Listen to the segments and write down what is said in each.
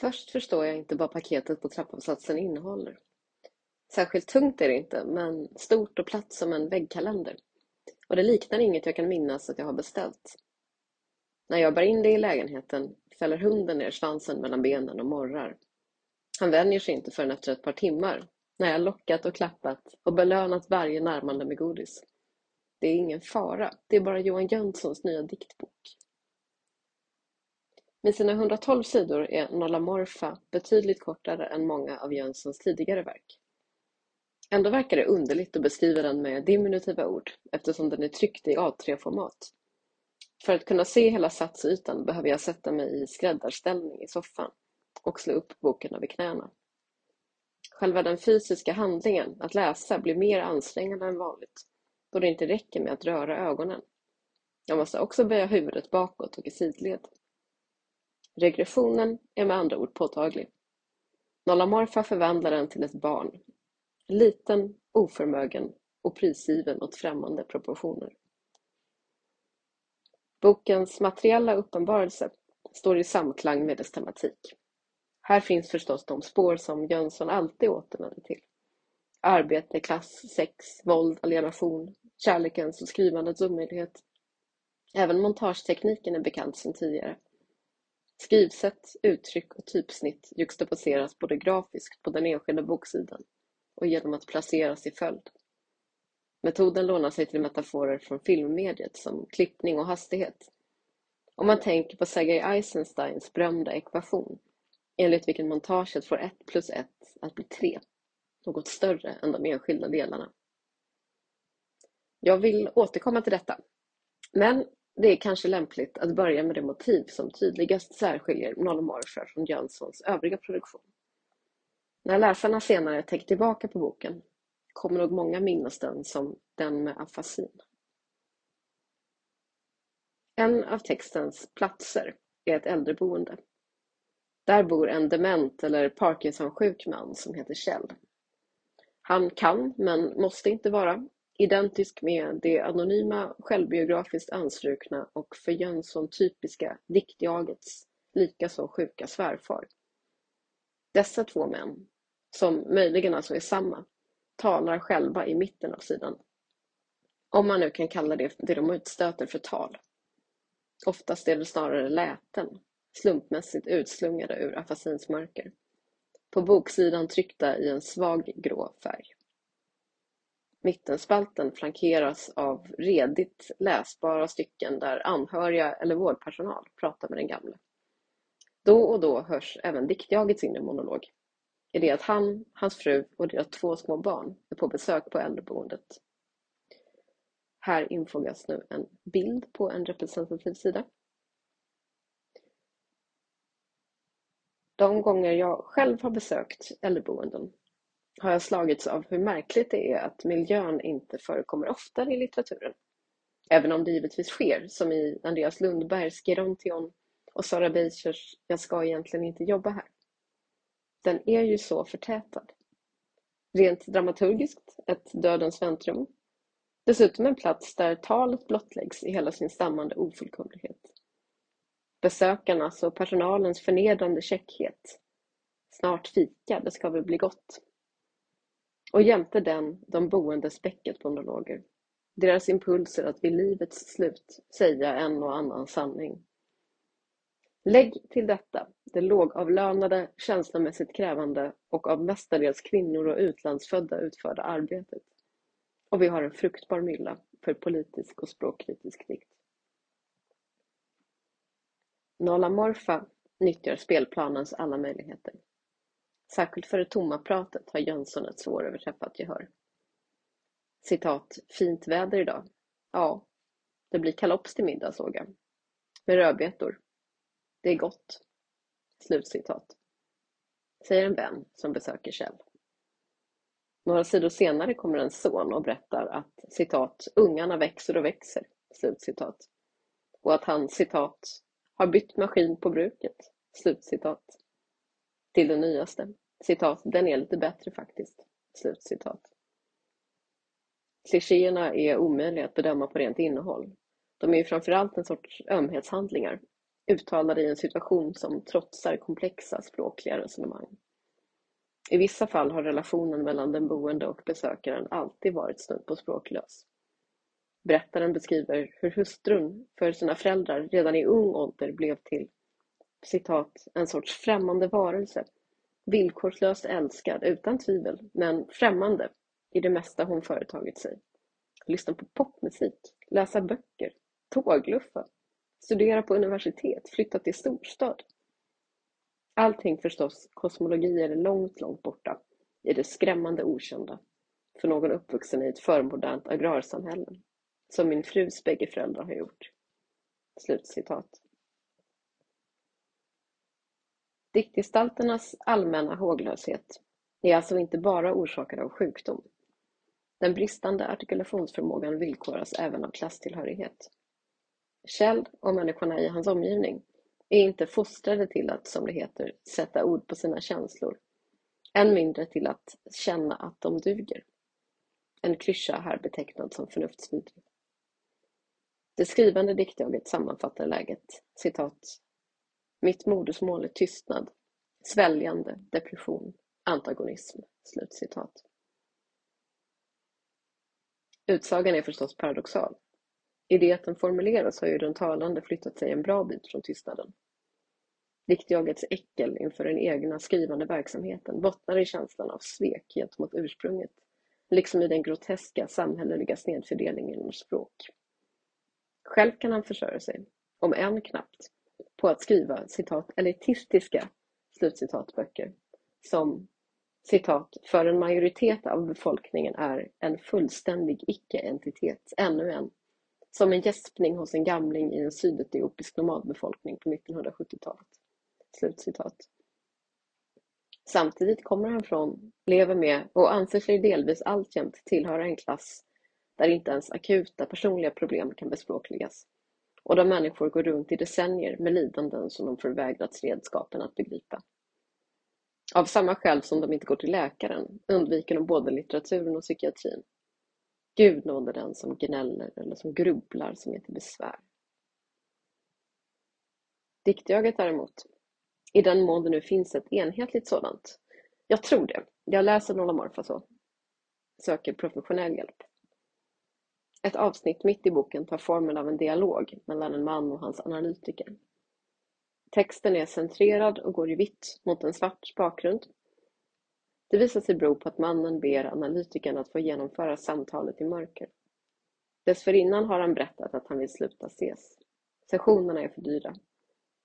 Först förstår jag inte vad paketet på trappavsatsen innehåller. Särskilt tungt är det inte, men stort och platt som en väggkalender. Och det liknar inget jag kan minnas att jag har beställt. När jag bär in det i lägenheten fäller hunden ner svansen mellan benen och morrar. Han vänjer sig inte förrän efter ett par timmar, när jag lockat och klappat och belönat varje närmande med godis. Det är ingen fara, det är bara Johan Jönssons nya diktbok. Med sina 112 sidor är Nolla Morfa betydligt kortare än många av Jönssons tidigare verk. Ändå verkar det underligt att beskriva den med diminutiva ord eftersom den är tryckt i A3-format. För att kunna se hela satsytan behöver jag sätta mig i skräddarställning i soffan och slå upp boken över knäna. Själva den fysiska handlingen, att läsa, blir mer ansträngande än vanligt då det inte räcker med att röra ögonen. Jag måste också böja huvudet bakåt och i sidled. Regressionen är med andra ord påtaglig. Nollamorfa förvandlar den till ett barn. Liten, oförmögen och prisgiven åt främmande proportioner. Bokens materiella uppenbarelse står i samklang med dess tematik. Här finns förstås de spår som Jönsson alltid återvänder till. Arbete, klass, sex, våld, alienation, kärlekens och skrivandets omöjlighet. Även montagetekniken är bekant sedan tidigare. Skrivsätt, uttryck och typsnitt juxtaposeras både grafiskt på den enskilda boksidan och genom att placeras i följd. Metoden lånar sig till metaforer från filmmediet som klippning och hastighet. Om man tänker på Sergej Eisensteins berömda ekvation enligt vilken montaget får 1 plus 1 att bli 3, något större än de enskilda delarna. Jag vill återkomma till detta, men det är kanske lämpligt att börja med det motiv som tydligast särskiljer Nollomorfer från Jönssons övriga produktion. När läsarna senare tänker tillbaka på boken kommer nog många minnas den som den med afasin. En av textens platser är ett äldreboende. Där bor en dement eller Parkinson-sjuk man som heter Kjell. Han kan, men måste inte vara, identisk med det anonyma, självbiografiskt anstrukna och för Jönsson typiska diktjagets likaså sjuka svärfar. Dessa två män, som möjligen alltså är samma, talar själva i mitten av sidan. Om man nu kan kalla det, det de utstöter för tal. Oftast är det snarare läten, slumpmässigt utslungade ur afasins mörker. På boksidan tryckta i en svag grå färg. Mittenspalten flankeras av redigt läsbara stycken där anhöriga eller vårdpersonal pratar med den gamle. Då och då hörs även diktjagets inre monolog i det att han, hans fru och deras två små barn är på besök på äldreboendet. Här infogas nu en bild på en representativ sida. De gånger jag själv har besökt äldreboenden har jag slagits av hur märkligt det är att miljön inte förekommer oftare i litteraturen. Även om det givetvis sker, som i Andreas Lundbergs Gerontion och Sara Beizers Jag ska egentligen inte jobba här. Den är ju så förtätad. Rent dramaturgiskt ett dödens väntrum. Dessutom en plats där talet blottläggs i hela sin stammande ofullkomlighet. Besökarnas och personalens förnedrande käckhet. Snart fika, det ska väl bli gott. Och jämte den de boendes monologer. Deras impulser att vid livets slut säga en och annan sanning. Lägg till detta det lågavlönade, känslomässigt krävande och av mestadels kvinnor och utlandsfödda utförda arbetet. Och vi har en fruktbar mylla för politisk och språkkritisk dikt. Nala Morfa nyttjar spelplanens alla möjligheter. Särskilt för det tomma pratet har Jönsson ett svåröverträffat gehör. Citat, fint väder idag. Ja, det blir kalops till middag såg jag. Med rödbetor. Det är gott. Slutcitat. Säger en vän som besöker Kjell. Några sidor senare kommer en son och berättar att citat, ungarna växer och växer, slutcitat. Och att han citat, har bytt maskin på bruket, slutcitat. Till den nyaste, citat, den är lite bättre faktiskt, slutcitat. Klichéerna är omöjliga att bedöma på rent innehåll. De är ju framförallt en sorts ömhetshandlingar uttalade i en situation som trotsar komplexa språkliga resonemang. I vissa fall har relationen mellan den boende och besökaren alltid varit snudd på språklös. Berättaren beskriver hur hustrun för sina föräldrar redan i ung ålder blev till citat, en sorts främmande varelse, villkorslöst älskad utan tvivel, men främmande i det mesta hon företagit sig. Lyssna på popmusik, läsa böcker, tågluffa, studera på universitet, flytta till storstad. Allting förstås kosmologier långt, långt borta i det skrämmande okända för någon uppvuxen i ett förmodernt agrarsamhälle, som min frus bägge föräldrar har gjort. Slutcitat. Diktgestalternas allmänna håglöshet är alltså inte bara orsakad av sjukdom. Den bristande artikulationsförmågan villkoras även av klasstillhörighet. Kjell och människorna i hans omgivning är inte fostrade till att, som det heter, sätta ord på sina känslor, än mindre till att känna att de duger. En klyscha här betecknad som förnuftsvidrig. Det skrivande diktjaget sammanfattar läget, citat, mitt modersmål är tystnad, sväljande, depression, antagonism. Slutcitat. Utsagan är förstås paradoxal. I det att den formuleras har ju den talande flyttat sig en bra bit från tystnaden. Diktjagets äckel inför den egna skrivande verksamheten bottnar i känslan av svek gentemot ursprunget, liksom i den groteska samhälleliga snedfördelningen inom språk. Själv kan han försörja sig, om än knappt, på att skriva citat elitistiska slutcitatböcker som citat för en majoritet av befolkningen är en fullständig icke-entitet, ännu en, som en gäspning hos en gamling i en sydetiopisk nomadbefolkning på 1970-talet. Slutcitat. Samtidigt kommer han från, lever med och anser sig delvis alltjämt tillhöra en klass där inte ens akuta personliga problem kan bespråkligas och där människor går runt i decennier med lidanden som de förvägrats redskapen att begripa. Av samma skäl som de inte går till läkaren undviker de både litteraturen och psykiatrin. Gud nåde den som gnäller eller som grubblar som är till besvär. Diktjaget däremot, i den mån det nu finns ett enhetligt sådant, jag tror det, jag läser Nolla så, söker professionell hjälp. Ett avsnitt mitt i boken tar formen av en dialog mellan en man och hans analytiker. Texten är centrerad och går i vitt mot en svart bakgrund. Det visar sig bero på att mannen ber analytikern att få genomföra samtalet i mörker. Dessförinnan har han berättat att han vill sluta ses. Sessionerna är för dyra.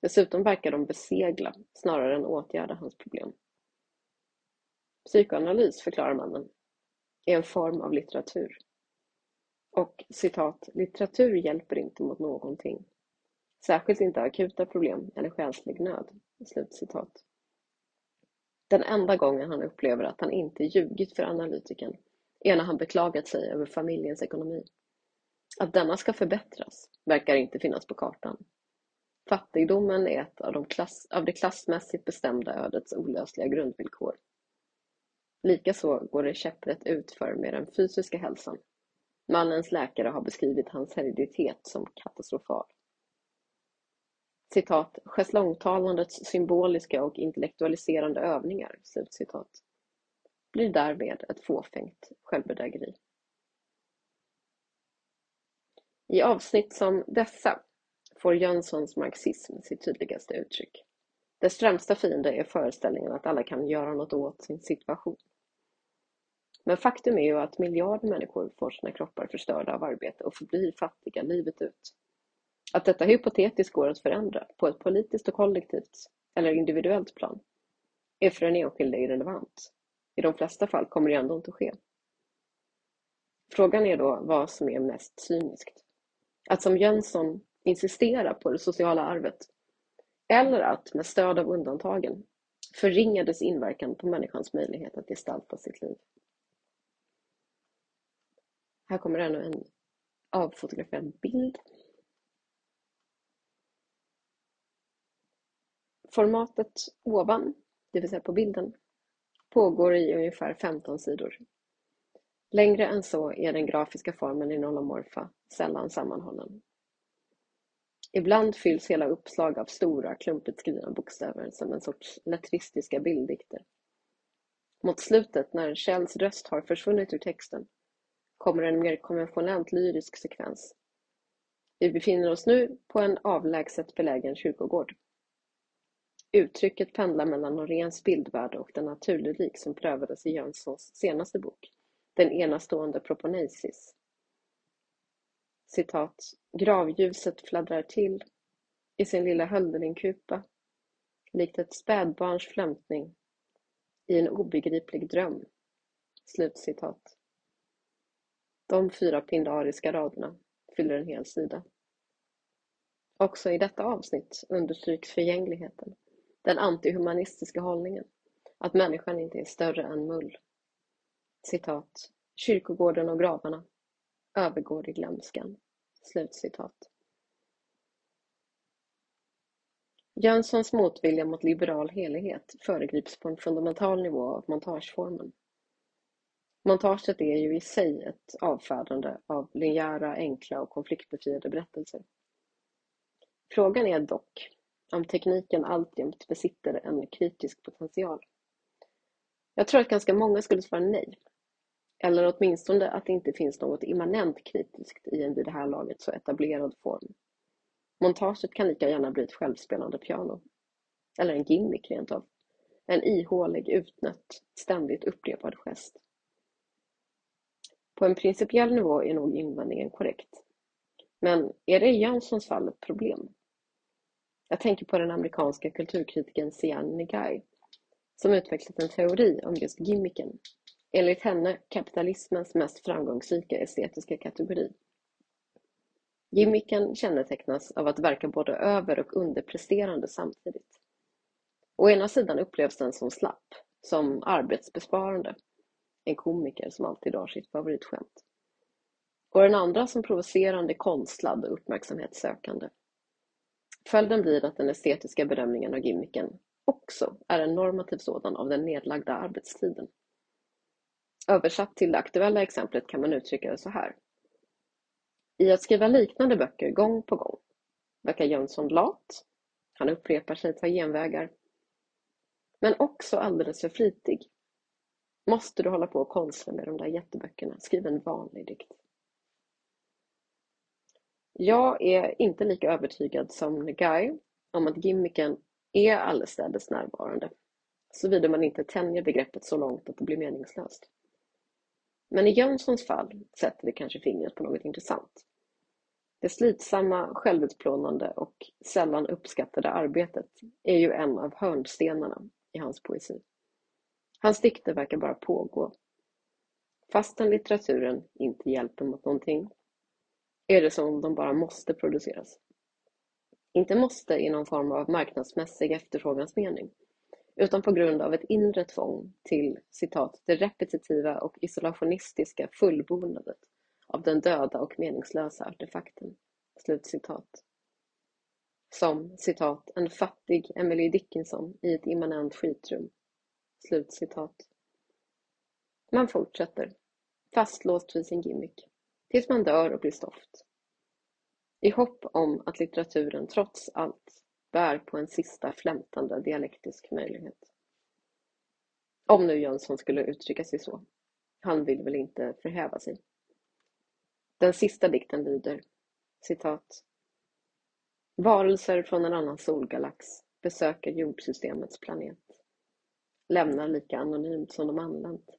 Dessutom verkar de besegla snarare än åtgärda hans problem. Psykoanalys, förklarar mannen, är en form av litteratur. Och citat, litteratur hjälper inte mot någonting. Särskilt inte akuta problem eller själslig nöd. Slutcitat. Den enda gången han upplever att han inte ljugit för analytikern är när han beklagat sig över familjens ekonomi. Att denna ska förbättras verkar inte finnas på kartan. Fattigdomen är ett av, de klass, av det klassmässigt bestämda ödets olösliga grundvillkor. Likaså går det käpprätt utför med den fysiska hälsan. Mannens läkare har beskrivit hans hereditet som katastrofal citat, schäslongtalandets symboliska och intellektualiserande övningar, slutcitat, blir därmed ett fåfängt självbedrägeri. I avsnitt som dessa får Jönssons marxism sitt tydligaste uttryck. Dess främsta fiende är föreställningen att alla kan göra något åt sin situation. Men faktum är ju att miljarder människor får sina kroppar förstörda av arbete och förblir fattiga livet ut. Att detta hypotetiskt går att förändra på ett politiskt och kollektivt eller individuellt plan är för den enskilde irrelevant. I de flesta fall kommer det ändå inte att ske. Frågan är då vad som är mest cyniskt. Att som Jönsson insistera på det sociala arvet eller att med stöd av undantagen förringa dess inverkan på människans möjlighet att gestalta sitt liv. Här kommer ännu en avfotograferad bild Formatet ovan, det vill säga på bilden, pågår i ungefär 15 sidor. Längre än så är den grafiska formen i Nolomorfa sällan sammanhållen. Ibland fylls hela uppslag av stora, klumpigt skrivna bokstäver som en sorts lettristiska bilddikter. Mot slutet, när Kjells röst har försvunnit ur texten, kommer en mer konventionellt lyrisk sekvens. Vi befinner oss nu på en avlägset belägen kyrkogård. Uttrycket pendlar mellan Noréns bildvärld och den naturlyrik som prövades i Jönssons senaste bok, Den enastående Proponeisis. Citat. Gravljuset fladdrar till i sin lilla Hölderlingkupa, likt ett spädbarns flämtning i en obegriplig dröm. Slutcitat. De fyra pindariska raderna fyller en hel sida. Också i detta avsnitt understryks förgängligheten, den antihumanistiska hållningen, att människan inte är större än mull. Citat. Kyrkogården och gravarna övergår i glömskan. Slutcitat. Jönssons motvilja mot liberal helighet föregrips på en fundamental nivå av montageformen. Montaget är ju i sig ett avfärdande av linjära, enkla och konfliktbefriade berättelser. Frågan är dock om tekniken alltjämt besitter en kritisk potential. Jag tror att ganska många skulle svara nej. Eller åtminstone att det inte finns något immanent kritiskt i en vid det här laget så etablerad form. Montaget kan lika gärna bli ett självspelande piano. Eller en gimmick rent av. En ihålig, utnött, ständigt upprepad gest. På en principiell nivå är nog invändningen korrekt. Men är det i Jönssons fall ett problem? Jag tänker på den amerikanska kulturkritikern Sian Negai som utvecklat en teori om just gimmicken. Enligt henne kapitalismens mest framgångsrika estetiska kategori. Gimmicken kännetecknas av att verka både över och underpresterande samtidigt. Å ena sidan upplevs den som slapp, som arbetsbesparande. En komiker som alltid drar sitt favoritskämt. Och den andra som provocerande, konstlad och uppmärksamhetssökande. Följden blir att den estetiska bedömningen av gimmicken också är en normativ sådan av den nedlagda arbetstiden. Översatt till det aktuella exemplet kan man uttrycka det så här. I att skriva liknande böcker gång på gång verkar Jönsson lat, han upprepar sig tar genvägar, men också alldeles för flitig. Måste du hålla på och konstla med de där jätteböckerna, skriv en vanlig dikt. Jag är inte lika övertygad som Guy om att gimmicken är allestädes närvarande, såvida man inte tänjer begreppet så långt att det blir meningslöst. Men i Jönssons fall sätter det kanske fingret på något intressant. Det slitsamma, självutplånande och sällan uppskattade arbetet är ju en av hörnstenarna i hans poesi. Hans dikter verkar bara pågå. Fastän litteraturen inte hjälper mot någonting är det som om de bara måste produceras. Inte måste i någon form av marknadsmässig efterfrågansmening, utan på grund av ett inre tvång till citat, det repetitiva och isolationistiska fullbordandet av den döda och meningslösa artefakten. Slutcitat. Som citat, en fattig Emily Dickinson i ett immanent skitrum. Slutcitat. Man fortsätter, fastlåst vid sin gimmick, tills man dör och blir stoft. I hopp om att litteraturen trots allt bär på en sista flämtande dialektisk möjlighet. Om nu Jönsson skulle uttrycka sig så. Han vill väl inte förhäva sig. Den sista dikten lyder citat Varelser från en annan solgalax besöker jordsystemets planet. Lämnar lika anonymt som de anlänt.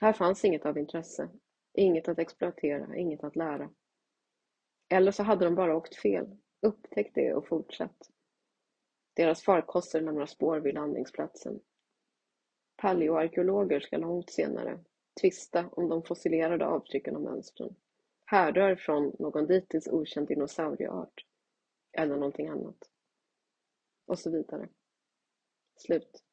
Här fanns inget av intresse, inget att exploatera, inget att lära. Eller så hade de bara åkt fel, upptäckt det och fortsatt. Deras farkoster lämnar spår vid landningsplatsen. Paleoarkeologer ska långt senare tvista om de fossilerade avtrycken och mönstren härrör från någon dittills okänd dinosaurieart eller någonting annat. Och så vidare. Slut